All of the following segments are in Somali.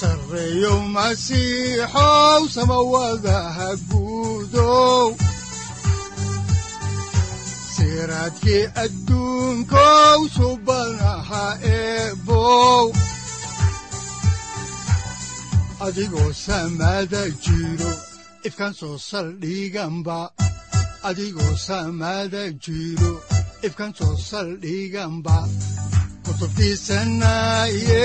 sareyow masiixow samawadaha guudow siraadkii adduunkow subanaha eebow jiro ifkaan soo saldhiganba adigoo soo saldhiganba kutubtiisanaye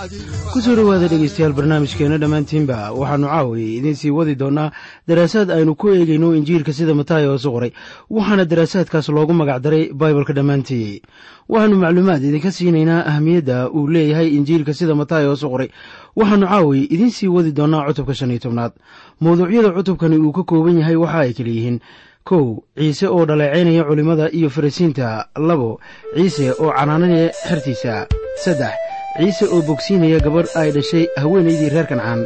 ku soo dhowaada dhegeystayaal barnaamijkeenna dhammaantiinba waxaannu caawayay idiin sii wadi doonnaa daraasaad aynu ku eegayno injiilka sida mataayosu qoray waxaana daraasaadkaas loogu magacdaray baibalka dhammaantii. Waxaannu macluumaad idinka siinaynaa ahamiyadda uu leeyahay injiilka sida mataayosu qoray waxaannu caawayay idiin sii wadi doonnaa cutubka shan iyo tobnaad. Mawduucyada cutubkani uu ka kooban yahay waxa ay kala yihiin kow ciise oo dhaleecaynaya culimmada iyo farisiinta labo ciise oo canaananaya xertiisa saddex ciise oo bogsiinaya gabadh ay dhashay haweenaydii reer kancaan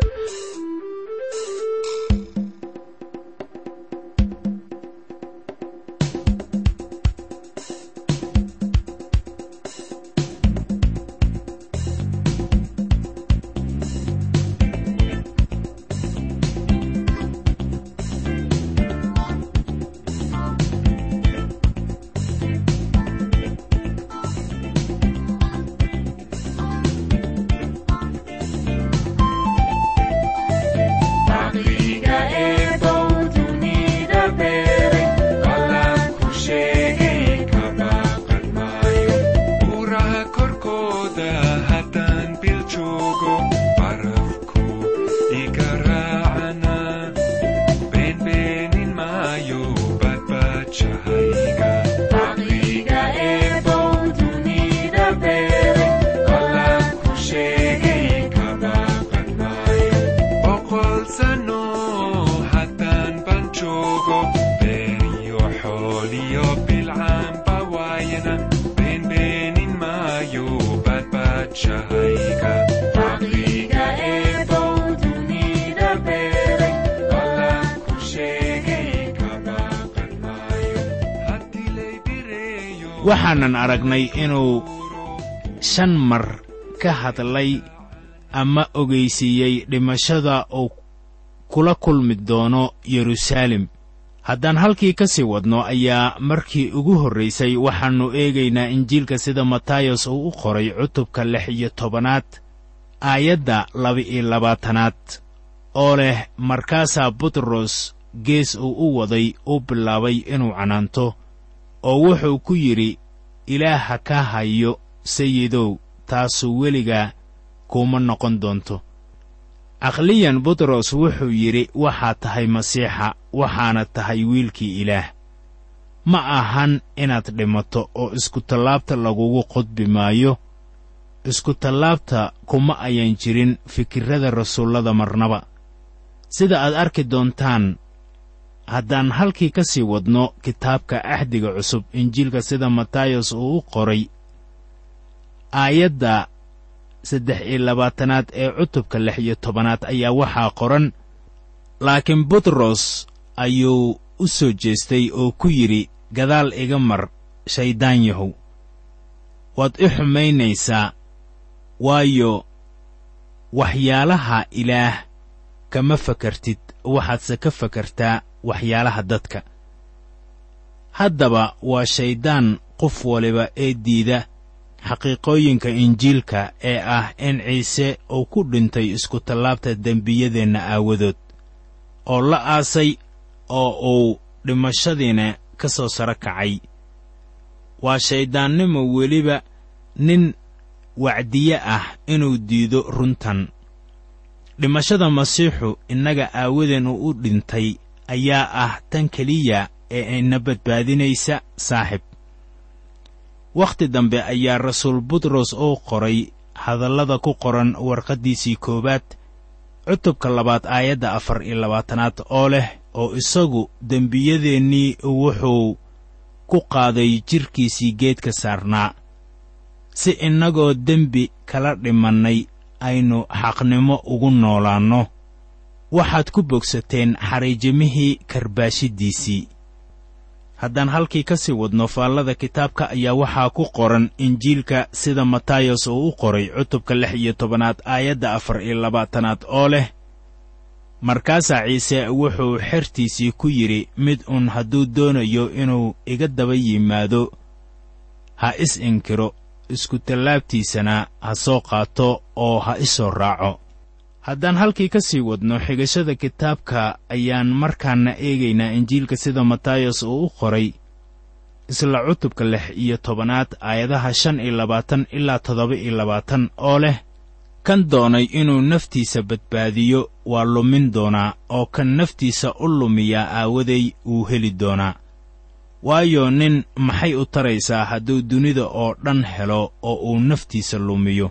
waxaanan aragnay inuu shan mar ka hadlay ama ogaysiiyey dhimashada uu kula kulmi doono yeruusaalem haddaan halkii ka sii wadno ayaa markii ugu horraysay waxaannu eegaynaa injiilka sida matayos uu u qoray cutubka lix iyo tobanaad aayadda laba-iyo labaatanaad oo leh markaasaa butros gees uu u waday u bilaabay inuu canaanto oo wuxuu ku yidhi ilaaha ka hayo sayidow taasu weligaa kuuma noqon doonto. Aqliyan butros wuxuu yidhi waxaad tahay masiixa waxaana tahay wiilkii ilaah. Ma ahan inaad dhimato oo iskutallaabta lagugu qodbi maayo. Iskutallaabta kuma ayan jirin fikirrada rasuullada marnaba. Sida aad arki doontaan haddaan halkii ka sii wadno kitaabka axdiga cusub injiilka sida matayos uu u qoray aayadda saddex iyo labaatanaad ee cutubka lix iyo tobanaad ayaa waxaa qoran laakiin butros ayuu u soo jeestay oo ku yidhi gadaal iga mar shayddaan yahow. Waad i xumaynaysaa waayo waxyaalaha ilaah kama fakartid waxaadse ka fakartaa waxyaalaha dadka. Haddaba waa shayddaan qof waliba ee diida xaqiiqooyinka injiilka ee ah in ciise uu ku dhintay iskutallaabta dembiyadeenna aawadood oo la aasay oo uu dhimashadiina ka soo saro kacay. Waa shayddaannimo weliba nin wacdiye ah inuu diido runtan. Dhimashada masiixu innaga aawadeen uu u dhintay ayaa ah tan keliya ee ina badbaadinaysa saaxib. Wakhti dambe ayaa rasuul butros oo qoray hadallada ku qoran warqaddiisii koowaad cutubka labaad aayadda afar iyo labaatanaad oo leh oo isagu dembiyadeennii wuxuu ku qaaday jidhkiisii geedka saarnaa. Si innagoo dembi kala dhimannay aynu xaqnimo ugu noolaanno waxaad ku bogsateen xariijimihii karbaashiddiisii haddaan halkii ka sii wadno faallada kitaabka ayaa waxaa ku qoran injiilka sida matayos uu u qoray cutubka lix iyo tobanaad aayadda afar iyo labaatanaad oo leh markaasaa ciise wuxuu xertiisii ku yidhi mid uun hadduu doonayo inuu iga daba yimaado ha is inkiro iskutallaabtiisana ha soo qaato oo ha isoo raaco haddaan halkii ka sii wadno xigashada kitaabka ayaan markaana eegaynaa injiilka sida matayos uu u qoray isla cutubka lix iyo tobanaad aayadaha shan iyo labaatan ilaa toddoba iyo labaatan oo leh kan doonay inuu naftiisa badbaadiyo waa lumin doonaa oo kan naftiisa u lumiyaa aawaday wuu heli doonaa. Waayo nin maxay u taraysaa hadduu dunida oo dhan helo oo uu naftiisa lumiyo?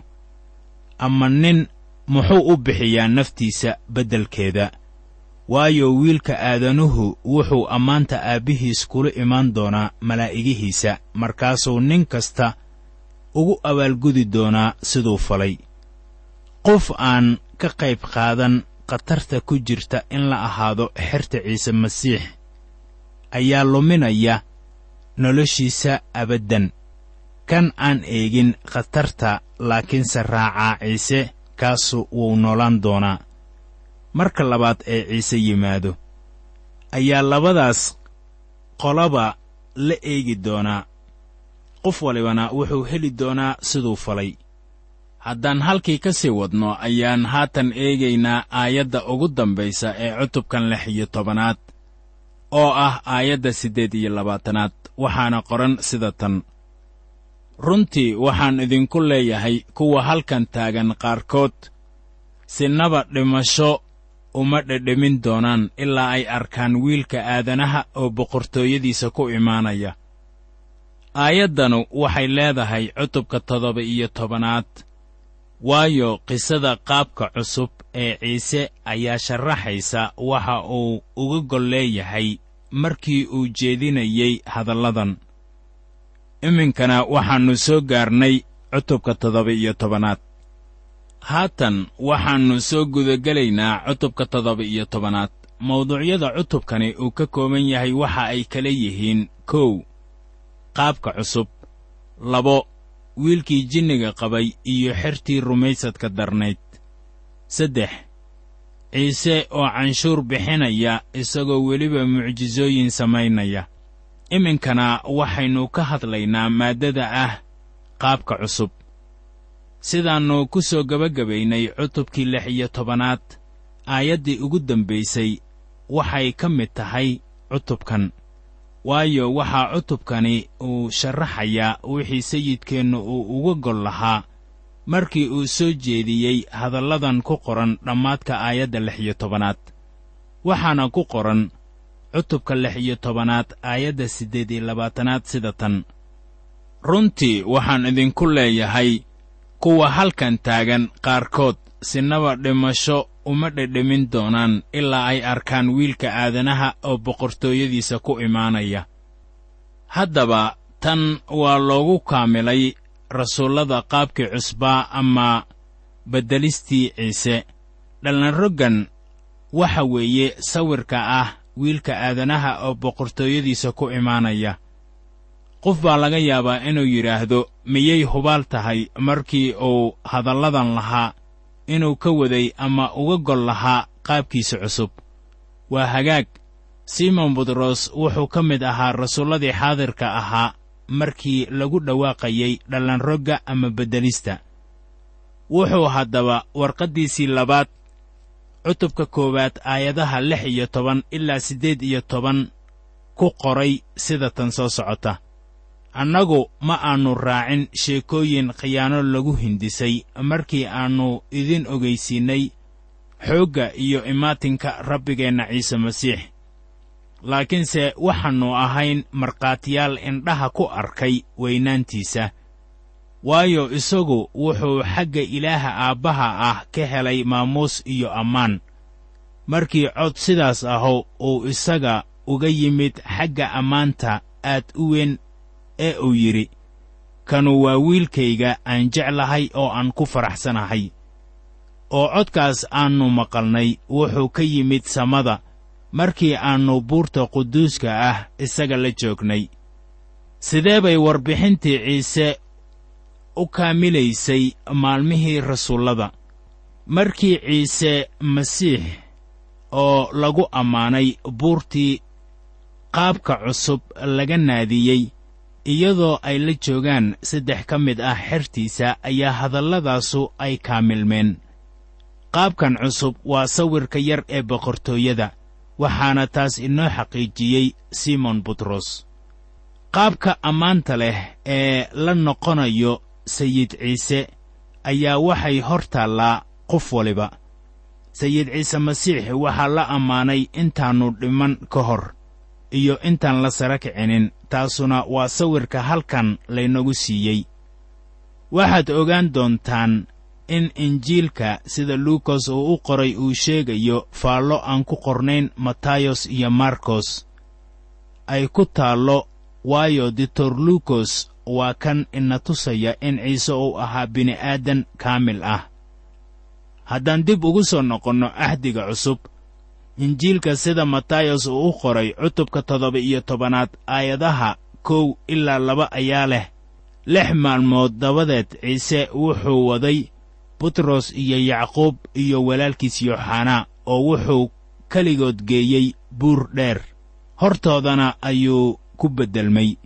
Ama nin muxuu u bixiyaa naftiisa beddelkeeda. Waayo wiilka aadanuhu wuxuu ammaanta aabbihiis kula imaan doonaa malaa'igihiisa markaasuu nin kasta ugu abaalgudi doonaa siduu falay. Qof aan ka qayb qaadan khatarta ku jirta in la ahaado xerta ciise masiix ayaa luminaya noloshiisa abaddan. Kan aan eegin khatarta laakiinse raacaa ciise kaasu wuu noolaan doonaa. Marka labaad ee ciise yimaado ayaa labadaas qolaba la eegi doonaa. Qof walibana wuxuu heli doonaa siduu falay. Haddaan halkii ka sii wadno ayaan haatan eegaynaa aayadda ugu dambaysa ee cutubkan lix iyo tobanaad oo ah aayadda siddeed iyo labaatanaad waxaana qoran sida tan runtii waxaan idinku leeyahay kuwa halkan taagan qaarkood. Sinaba dhimasho uma dhedhemin doonaan ilaa ay arkaan wiilka aadanaha oo boqortooyadiisa ku imaanaya. Aayaddanu waxay leedahay cutubka toddoba iyo tobanaad. Waayo qisada qaabka cusub ee ciise ayaa sharaxaysa waxa uu uga gol leeyahay markii uu jeedinayey hadalladan iminkana waxaannu soo gaarnay cutubka toddoba iyo tobanaad. Haatan waxaannu soo gudagelaynaa cutubka toddoba iyo tobanaad. Mawduucyada cutubkani uu ka kooban yahay waxa ay kala yihiin kow qaabka cusub labo wiilkii jinniga qabay iyo xertii rumaysadka darnayd. Saddex ciise oo canshuur bixinaya isagoo weliba mucjisooyin samaynaya iminkana waxaynu ka hadlaynaa maaddada ah qaabka cusub. Sidaannu ku soo gebagabaynay cutubkii lix iyo tobanaad aayaddii ugu dambaysay waxay ka mid tahay cutubkan. Waayo waxaa cutubkani uu sharaxayaa wixii sayidkeennu uu uga gol lahaa markii uu soo jeediyey hadalladan ku qoran dhammaadka aayadda lix iyo tobanaad. Waxaana ku qoran cutubka lix iyo tobanaad aayadda siddeed iyo labaatanaad sida tan. Runtii waxaan idinku leeyahay kuwa halkan taagan qaarkood sinaba dhimasho uma dhedhemin doonaan ilaa ay arkaan wiilka aadanaha oo boqortooyadiisa ku imaanaya. Haddaba tan waa loogu kaamilay rasuullada qaabkii cusbaa ama beddelistii ciise. Dhallanroggan waxa weeye sawirka ah wiilka aadanaha oo boqortooyadiisa ku imaanaya. Qof baa laga yaabaa inuu yidhaahdo miyay hubaal tahay markii uu hadalladan lahaa inuu ka waday ama uga gol lahaa qaabkiisa cusub? Waa hagaag. Simon butros wuxuu ka mid ahaa rasuulladii xaadirka ahaa markii lagu dhawaaqayey dhallanrogga ama beddelista wuxuu haddaba warqaddiisii labaad cutubka koowaad aayadaha lix iyo toban ilaa siddeed iyo toban ku qoray sida tan soo socota. Annagu ma aannu raacin sheekooyin khiyaano lagu hindisay markii aannu idin ogaysiinnay xoogga iyo imaatinka rabbigeenna ciise masiix. Laakiinse waxaannu ahayn markhaatiyaal indhaha ku arkay weynaantiisa waayo isagu wuxuu xagga ilaaha aabbaha ah ka helay maamuus iyo ammaan. Markii cod sidaas aho uu isaga uga yimid xagga ammaanta aad u weyn ee uu yidhi kanu waa wiilkayga aan jeclahay oo aan ku faraxsanahay. Oo codkaas aannu maqalnay wuxuu ka yimid samada markii aannu buurta quduuska ah isaga la joognay. Sidee bay warbixintii ciise u kaamilaysay maalmihii rasuullada. Markii ciise masiix oo lagu ammaanay buurtii qaabka cusub laga naadiyey iyadoo ay la joogaan saddex ka mid ah xertiisa ayaa hadalladaasu ay kaamilmeen. Qaabkan cusub waa sawirka yar ee boqortooyada waxaana taas inoo xaqiijiyey simon butros. Qaabka ammaanta leh ee la noqonayo sayid ciise ayaa waxay hor taallaa qof waliba. Sayid ciise masiix waxaa la ammaanay intaannu dhiman ka hor iyo intaan la sara kicinin taasuna waa sawirka halkan laynagu siiyey. Waxaad ogaan doontaan in injiilka sida luukas uu u qoray uu sheegayo faallo aan ku qornayn matayos iyo markos ay ku taallo waayo ditor luukos waa kan ina tusaya in ciise uu ahaa bini'aadan kaamil ah. Haddaan dib ugu soo noqonno ahdiga cusub injiilka sida matayos uu u qoray cutubka toddoba iyo tobanaad aayadaha kow ilaa laba ayaa leh. Lix maalmood dabadeed ciise wuxuu waday butros iyo yacquub iyo walaalkiis yooxanaa oo wuxuu keligood geeyey buur dheer. Hortoodana ayuu ku beddelmay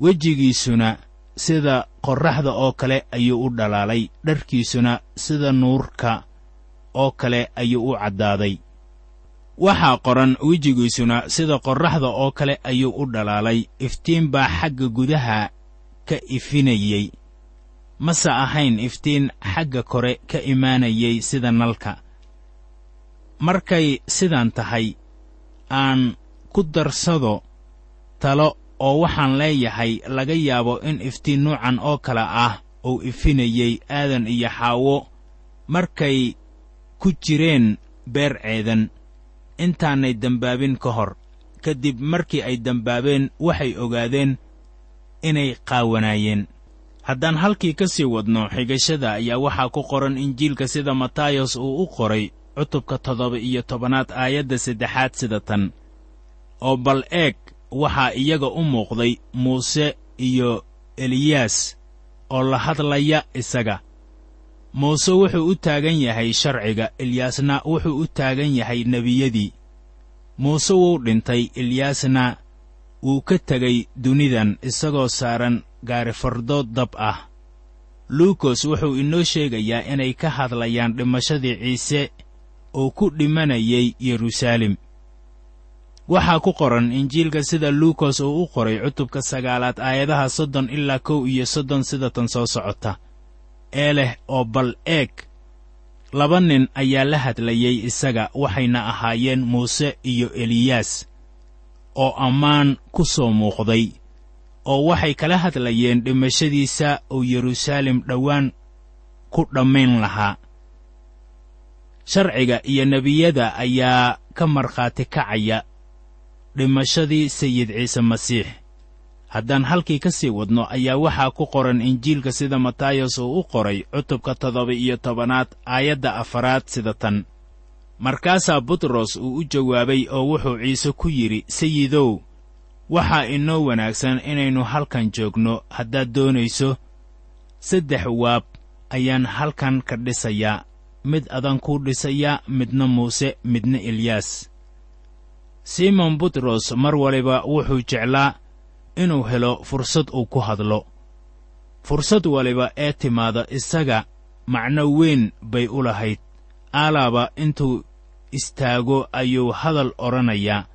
wejigiisuna sida qorraxda oo kale ayuu u dhalaalay dharkiisuna sida nuurka oo kale ayuu u caddaaday. Waxaa qoran wejigiisuna sida qorraxda oo kale ayuu u dhalaalay iftiin baa xagga gudaha ka ifinayey mase ahayn iftiin xagga kore ka imaanayay sida nalka. Markay sidan tahay aan ku darsado talo oo waxaan leeyahay laga yaabo in iftiin nuucan oo kale ah uu ifinayey aadan iyo xaawo markay ku jireen beer ceedan. Intaanay dembaabin ka hor ka dib markii ay dembaabeen waxay ogaadeen inay qaawanaayeen. Haddaan halkii ka sii wadno xigashada ayaa waxaa ku qoran injiilka sida matayos uu u qoray cutubka toddoba iyo tobanaad aayadda saddexaad sida tan oo bal eeg waxaa iyaga u muuqday muuse iyo eliyaas oo la hadlaya isaga. Muuse wuxuu u taagan yahay sharciga elyaasna wuxuu u taagan yahay nebiyadii. Muuse wuu dhintay elyaasna wuu ka tegay dunidan isagoo saaran gaarifardood dab ah. Luukos wuxuu inoo sheegayaa inay ka hadlayaan dhimashadii ciise oo ku dhimanayay yeruusaalem waxaa ku qoran injiilka sida luukos uu u qoray cutubka sagaalaad aayadaha soddon ilaa kow iyo soddon sida tan soo socota. Ee leh oo bal eeg. Laba nin ayaa la hadlayey isaga waxayna ahaayeen muuse iyo eliyaas oo ammaan ku soo muuqday oo waxay kala hadlayeen dhimashadiisa oo yeruusaalem dhowaan ku dhammayn lahaa. Sharciga iyo nebiyada ayaa ka markhaati kacaya dhimashadii sayid ciise masiix. Haddaan halkii ka sii wadno ayaa waxaa ku qoran injiilka sida matayos uu u qoray cutubka toddoba iyo tobanaad aayadda afaraad sida tan. Markaasaa butros uu u jawaabay oo wuxuu ciise ku yidhi sayidow waxaa inoo wanaagsan inaynu halkan joogno haddaad doonayso. Saddex waab ayaan halkan ka dhisayaa mid adan kuu dhisayaa midna muuse midna eliyaas simon butros mar waliba wuxuu jeclaa inuu helo fursad uu ku hadlo. Fursad waliba ee timaada isaga macno weyn bay u lahayd. Aalaaba intuu istaago ayuu hadal odhanayaa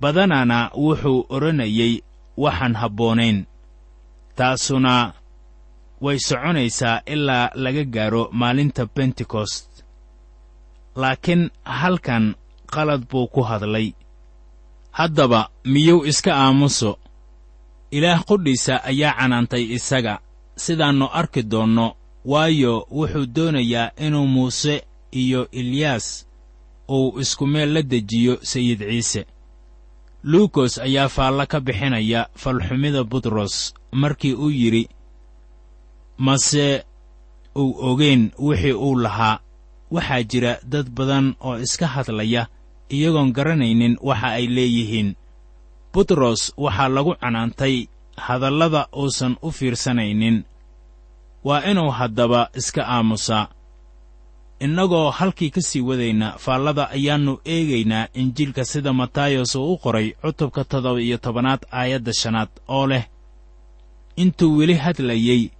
badanana wuxuu odhanayay waxaan habboonayn. Taasuna way soconaysaa ilaa laga gaaro maalinta bentekost laakiin halkan qalad buu ku hadlay. Haddaba miyuu iska aamuso? Ilaah qudhiisa ayaa canaantay isaga. Sidaannu arki doonno waayo wuxuu doonayaa inuu muuse iyo ilyaas uu isku meel la dejiyo sayid ciise. Luukos ayaa faallo ka bixinaya falxumida butros markii uu yidhi mase uu ogeyn wixii uu lahaa. Waxaa jira dad badan oo iska hadlaya iyagoon garanaynin waxa ay leeyihiin. Butros waxaa lagu canaantay hadallada uusan u fiirsanaynin. Waa inuu haddaba iska aamusaa innagoo halkii ka sii wadayna faallada ayaannu eegaynaa injiilka sida matayos uu u qoray cutubka toddoba iyo tobanaad aayadda shanaad oo leh intuu weli hadlayey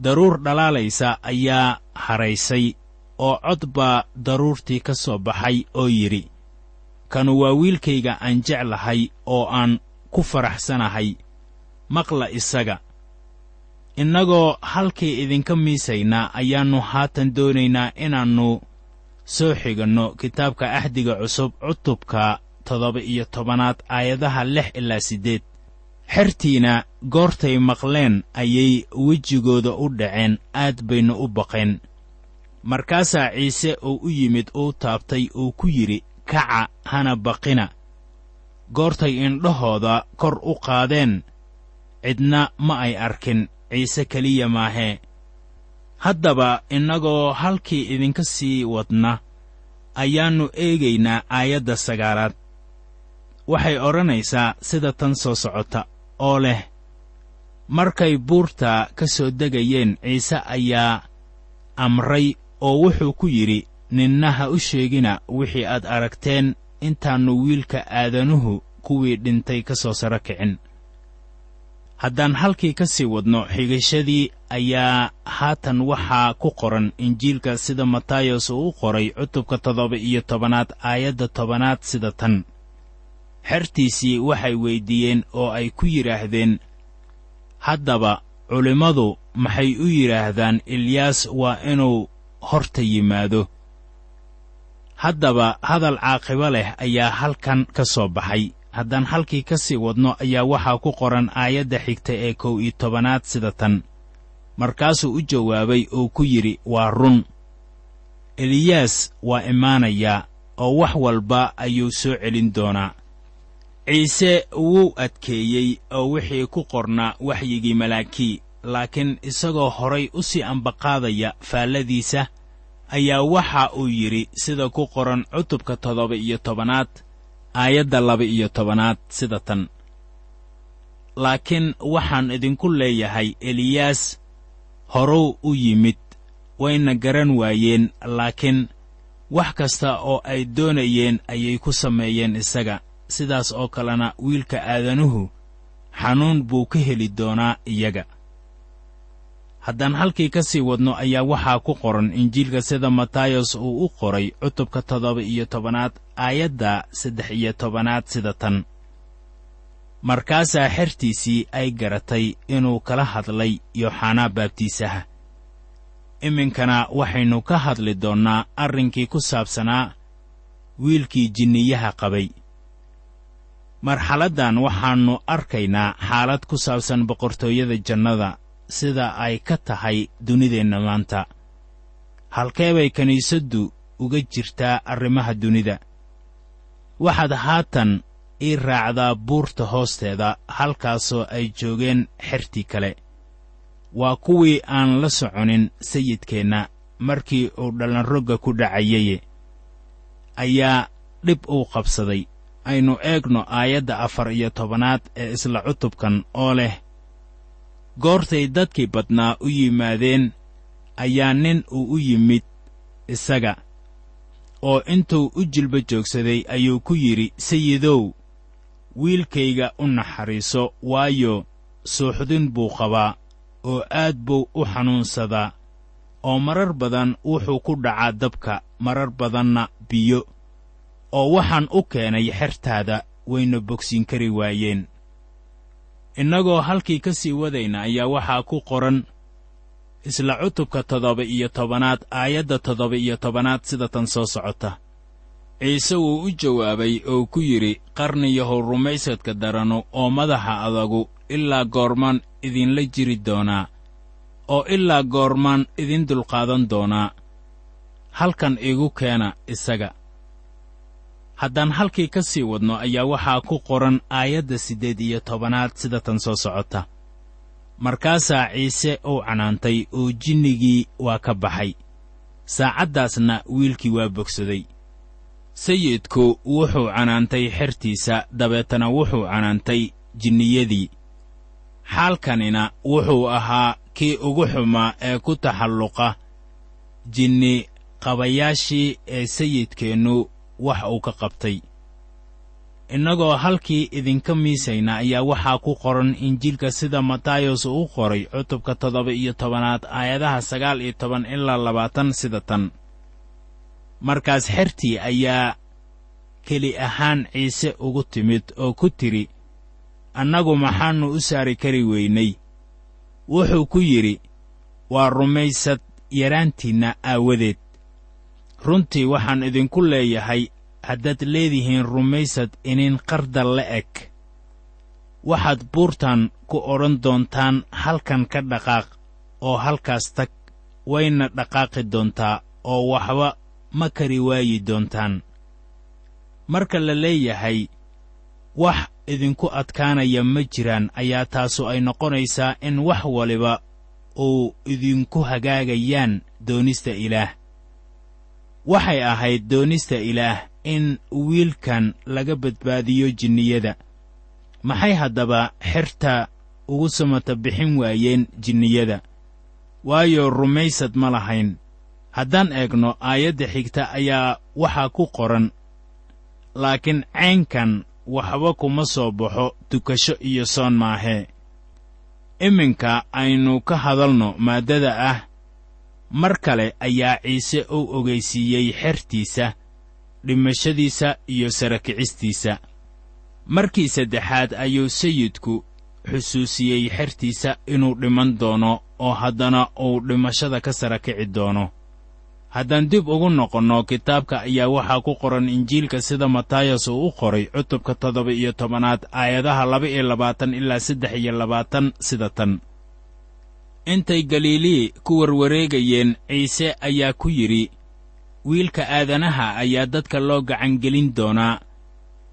daruur dhalaalaysa ayaa hadhaysay oo cod baa daruurtii ka soo baxay oo yidhi kanu waa wiilkayga aan jeclahay oo aan ku faraxsanahay. Maqla isaga. Innagoo halkii idinka miisaynaa ayaannu haatan doonaynaa inaannu soo xiganno. Kitaabka axdiga cusub cutubka toddoba iyo tobanaad aayadaha lix ilaa siddeed. Xertiina goortay maqleen ayay wejigooda u dhaceen aad bayna u baqeen. Markaasaa ciise uu u yimid uu taabtay uu ku yidhi kaca hana baqina. Goortay indhahooda kor u qaadeen. Cidna ma ay arkin ciise keliya maahee haddaba innagoo halkii idinka sii wadna ayaannu eegaynaa aayadda sagaalaad. Waxay odhanaysaa sida tan soo socota oo leh markay buurta ka soo degayeen ciise ayaa amray oo wuxuu ku yidhi ninna ha u sheegina wixii aad aragteen intaannu wiilka aadanuhu kuwii dhintay ka soo saro kicin. Haddaan halkii ka sii wadno xigashadii ayaa haatan waxaa ku qoran injiilka sida matayos uu u qoray cutubka toddoba iyo tobanaad aayadda tobanaad sida tan. Xertiisii waxay weyddiiyeen oo ay ku yidhaahdeen haddaba culimmadu maxay u yidhaahdaan ilyaas waa inuu horta yimaado haddaba hadal caaqibo leh ayaa halkan ka soo baxay. Haddaan halkii ka sii wadno ayaa waxaa ku qoran aayadda xigta ee kow iyo tobanaad sida tan. Markaasuu u jawaabay oo ku yidhi waa run. Eliyaas waa imaanayaa oo wax walba ayuu soo celin doonaa. Ciise wuu adkeeyey oo wixii ku qornaa waxyigii malaakii laakiin isagoo horay u sii ambaqaadaya faalladiisa ayaa waxa uu yidhi sida ku qoran cutubka toddoba iyo tobanaad aayadda laba iyo tobanaad sida tan. Laakiin waxaan idinku leeyahay eliyaas horow u yimid wayna garan waayeen laakiin wax kasta oo ay doonayeen ayay ku sameeyeen isaga. Sidaas oo kalena wiilka aadanuhu xanuun buu ka heli doonaa iyaga haddaan halkii ka sii wadno ayaa waxaa ku qoran injiilka sida matayos uu u qoray cutubka toddoba iyo tobanaad aayadda saddex iyo tobanaad sida tan. Markaasaa xertiisii ay garatay inuu kala hadlay yooxanaa baabtiisaha iminkana waxaynu ka hadli doonnaa arrinkii ku saabsanaa wiilkii jinniyaha qabay. Marxaladdan waxaannu arkaynaa xaalad ku saabsan boqortooyada jannada sida ay ka tahay dunideenna maanta. Halkee bay kiniisaddu uga jirtaa arrimaha dunida? Waxaad haatan ii raacdaa buurta hoosteeda halkaasoo ay joogeen xertii kale. Waa kuwii aan la soconin sayidkeenna markii uu dhallanrogga ku dhacayaye. Ayaa dhib uu qabsaday. Aynu eegno aayadda afar iyo tobanaad ee isla cutubkan oo leh goortay dadkii badnaa u yimaadeen ayaa nin uu u yimid isaga oo intuu u jilba joogsaday ayuu ku yidhi sayidow wiilkayga u naxariiso waayo suuxdin buu qabaa oo aad buu u xanuunsadaa oo marar badan wuxuu ku dhacaa dabka marar badanna biyo oo waxaan u keenay xertaada wayna bogsiin kari waayeen innagoo halkii ka sii wadayna ayaa waxaa ku qoran isla cutubka toddoba iyo tobanaad aayadda toddoba iyo tobanaad sida tan soo socota. Ciise wuu u jawaabay oo ku yidhi qarniyahow rumaysadka daranu oo madaxa adagu ilaa goormaan idinla jiri doonaa oo ilaa goormaan idin dulqaadan doonaa. Halkan igu keena isaga haddaan halkii ka sii wadno ayaa waxaa ku qoran aayadda siddeed iyo tobanaad sida tan soo socota. Markaasaa ciise uu canaantay oo jinnigii waa ka baxay. Saacaddaasna wiilkii waa bogsaday. Sayidku wuxuu canaantay xertiisa dabeetana wuxuu canaantay jinniyadii. Xaalkanina wuxuu ahaa kii ugu xumaa ee ku taxalluqa jinni qabayaashii ee sayidkeennu wax uu ka qabtay. Innagoo halkii idinka miisayna ayaa waxaa ku qoran injiilka sida matayos uu qoray cutubka toddoba iyo tobanaad aayadaha sagaal iyo toban ilaa labaatan sida tan. Markaas xertii ayaa keli ahaan ciise ugu timid oo ku tidhi annagu maxaannu u saari kari weynay. Wuxuu ku yidhi waa rumaysad yaraantiinna aawadeed runtii waxaan idinku leeyahay haddaad leedihiin rumaysad inin qardal la eg. Waxaad buurtan ku odhan doontaan halkan ka dhaqaaq oo halkaas tag wayna dhaqaaqi doontaa oo waxba ma kari waayi doontaan. Marka la leeyahay wax idinku adkaanaya ma jiraan ayaa taasu ay noqonaysaa in wax waliba uu idinku hagaagayaan doonista ilaah waxay ahayd doonista ilaah in wiilkan laga badbaadiyo jinniyada. Maxay haddaba xerta ugu samata bixin waayeen jinniyada? Waayo rumaysad ma lahayn. Haddaan eegno aayadda xigta ayaa waxaa ku qoran. Laakiin caynkan waxba kuma soo baxo tukasho iyo soon maahee iminka aynu ka hadalno maaddada ah mar kale ayaa ciise uu ogaysiiyey xertiisa dhimashadiisa iyo sarakicistiisa markii saddexaad ayuu sayidku xusuusiyey xertiisa inuu dhiman doono oo haddana uu dhimashada ka sara kici doono. Haddaan dib ugu noqonno kitaabka ayaa waxaa ku qoran injiilka sida matayas uu u qoray cutubka toddoba iyo tobanaad aayadaha laba iyo labaatan ilaa saddex iyo labaatan sida tan intay galilii ku warwareegayeen ciise ayaa ku yidhi wiilka aadanaha ayaa dadka loo gacangelin doonaa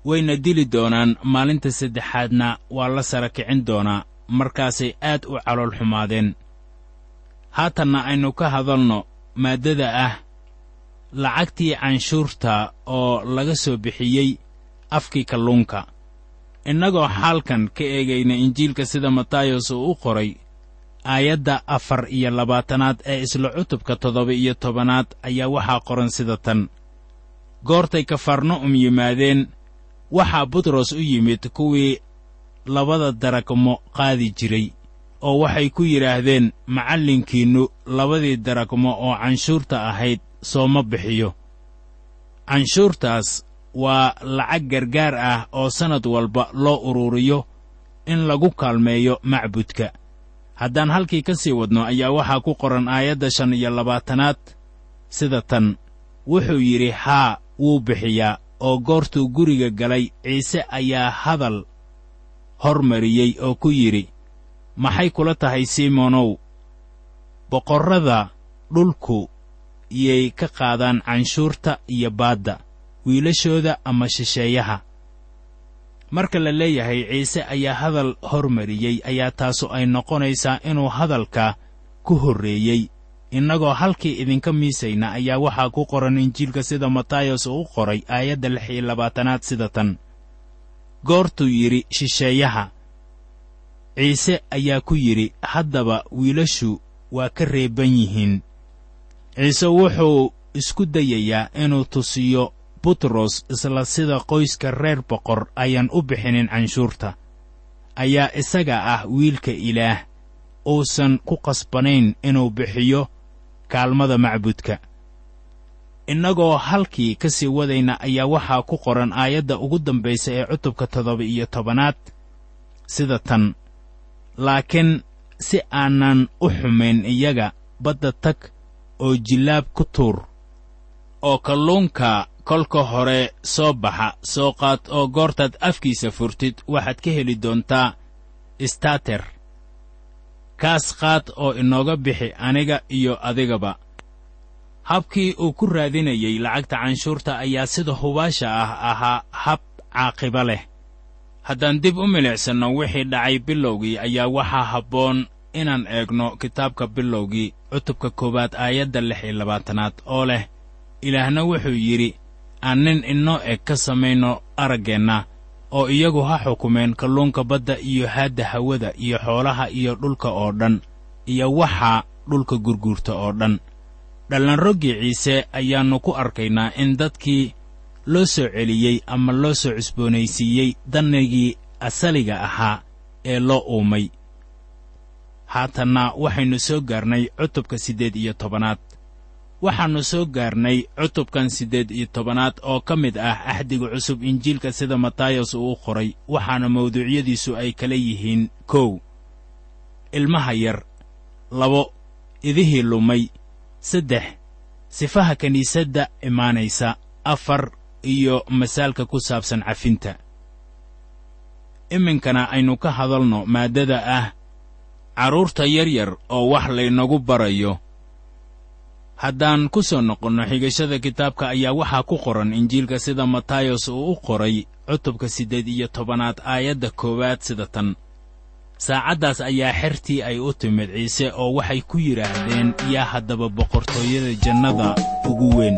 wayna dili doonaan maalinta saddexaadna waa la sara kicin doonaa markaasay aad u calool xumaadeen. Haatanna aynu ka hadalno maaddada ah lacagtii canshuurta oo laga soo bixiyey afkii kalluunka. Innagoo xaalkan ka eegayna injiilka sida matayos uu u qoray aayadda afar iyo labaatanaad ee isla cutubka toddoba iyo tobanaad ayaa waxaa qoran sida tan. Goortay kafarna'um yimaadeen waxaa butros u yimid kuwii labada daragmo qaadi jiray oo waxay ku yidhaahdeen macallinkiinnu labadii daragmo oo canshuurta ahayd sooma bixiyo. Canshuurtaas waa lacag gargaar ah oo sannad walba loo ururiyo in lagu kaalmeeyo macbudka haddaan halkii ka sii wadno ayaa waxaa ku qoran aayadda shan iyo labaatanaad. Sida tan wuxuu yidhi haa wuu bixiyaa oo goortuu guriga galay ciise ayaa hadal hormariyey oo ku yidhi maxay kula tahay simonow boqorrada dhulku yay ka qaadaan canshuurta iyo baadda wiilashooda ama shisheeyaha marka la leeyahay ciise ayaa hadal hormariyey ayaa taasu ay noqonaysaa inuu hadalka ku horreeyey. Innagoo halkii idinka miisayna ayaa waxaa ku qoran injiilka sida matayos uu qoray aayadda lix iyo labaatanaad sida tan. Goortuu yidhi shisheeyaha. Ciise ayaa ku yidhi haddaba wiilashu waa ka reeban yihiin. Ciise wuxuu isku dayayaa inuu tusiyo butros isla sida qoyska reer boqor ayaan u bixinin canshuurta. Ayaa isaga ah wiilka ilaah. Uusan ku qasbanayn inuu bixiyo kaalmada macbudka. Innagoo halkii ka sii wadayna ayaa waxaa ku qoran aayadda ugu dambaysa ee cutubka toddoba iyo tobanaad sida tan. Laakiin si aanan u xumayn iyaga badda tag oo jillaab ku tuur oo kalluunka kolka hore soo baxa soo qaad oo goortaad afkiisa furtid waxaad ka heli doontaa istater kaas qaad oo inooga bixi aniga iyo adigaba. Habkii uu ku raadinayey lacagta canshuurta ayaa sida hubaasha ah ahaa hab caaqiba leh. Haddaan dib u milicsanno wixii dhacay bilowgii ayaa waxaa habboon inaan eegno kitaabka bilowgii cutubka koowaad aayadda lix iyo labaatanaad oo leh ilaahna wuxuu yidhi aan nin inoo eg ka samayno araggeenna oo iyagu ha xukumeen kalluunka badda iyo haadda hawada iyo xoolaha iyo dhulka oo dhan iyo waxa dhulka gurguurta oo dhan. Dhallanroggii ciise ayaannu ku arkaynaa in dadkii loo soo celiyey ama loo soo cusboonaysiiyey dannigii asaliga ahaa ee loo uumay. Haatanna waxaynu soo gaarnay cutubka siddeed iyo tobanaad waxaannu soo gaarnay cutubkan siddeed iyo tobanaad oo ka mid ah axdiga cusub injiilka sida matayos uu u qoray waxaana mawduucyadiisu ay kala yihiin kow. Ilmaha yar labo idihii lumay saddex sifaha kiniisadda imaanaysa afar iyo masaalka ku saabsan cafinta. Iminkana aynu ka hadalno maaddada ah carruurta yaryar oo wax laynagu barayo haddaan ku soo noqonno xigashada kitaabka ayaa waxaa ku qoran injiilka sida matayos uu u qoray cutubka siddeed iyo tobanaad aayadda koowaad sida tan. Saacaddaas ayaa xertii ay u timid ciise oo waxay ku yidhaahdeen yaa haddaba boqortooyada jannada ugu weyn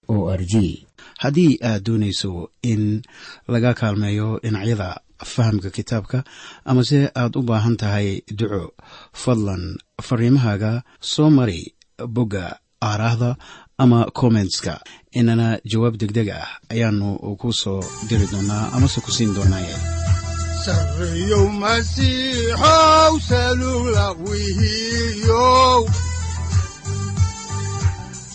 o r g. Haddii aad doonayso in laga kaalmeeyo dhinacyada fahamka kitaabka amase aad u baahan tahay duco fadlan fariimahaaga soo mari bogga aaraahda ama kommentska inana jawaab degdeg ah ayaanu ku soo diri doonaa amase ku siin doonaaye sareyow masiixow wihiyow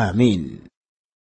aamiin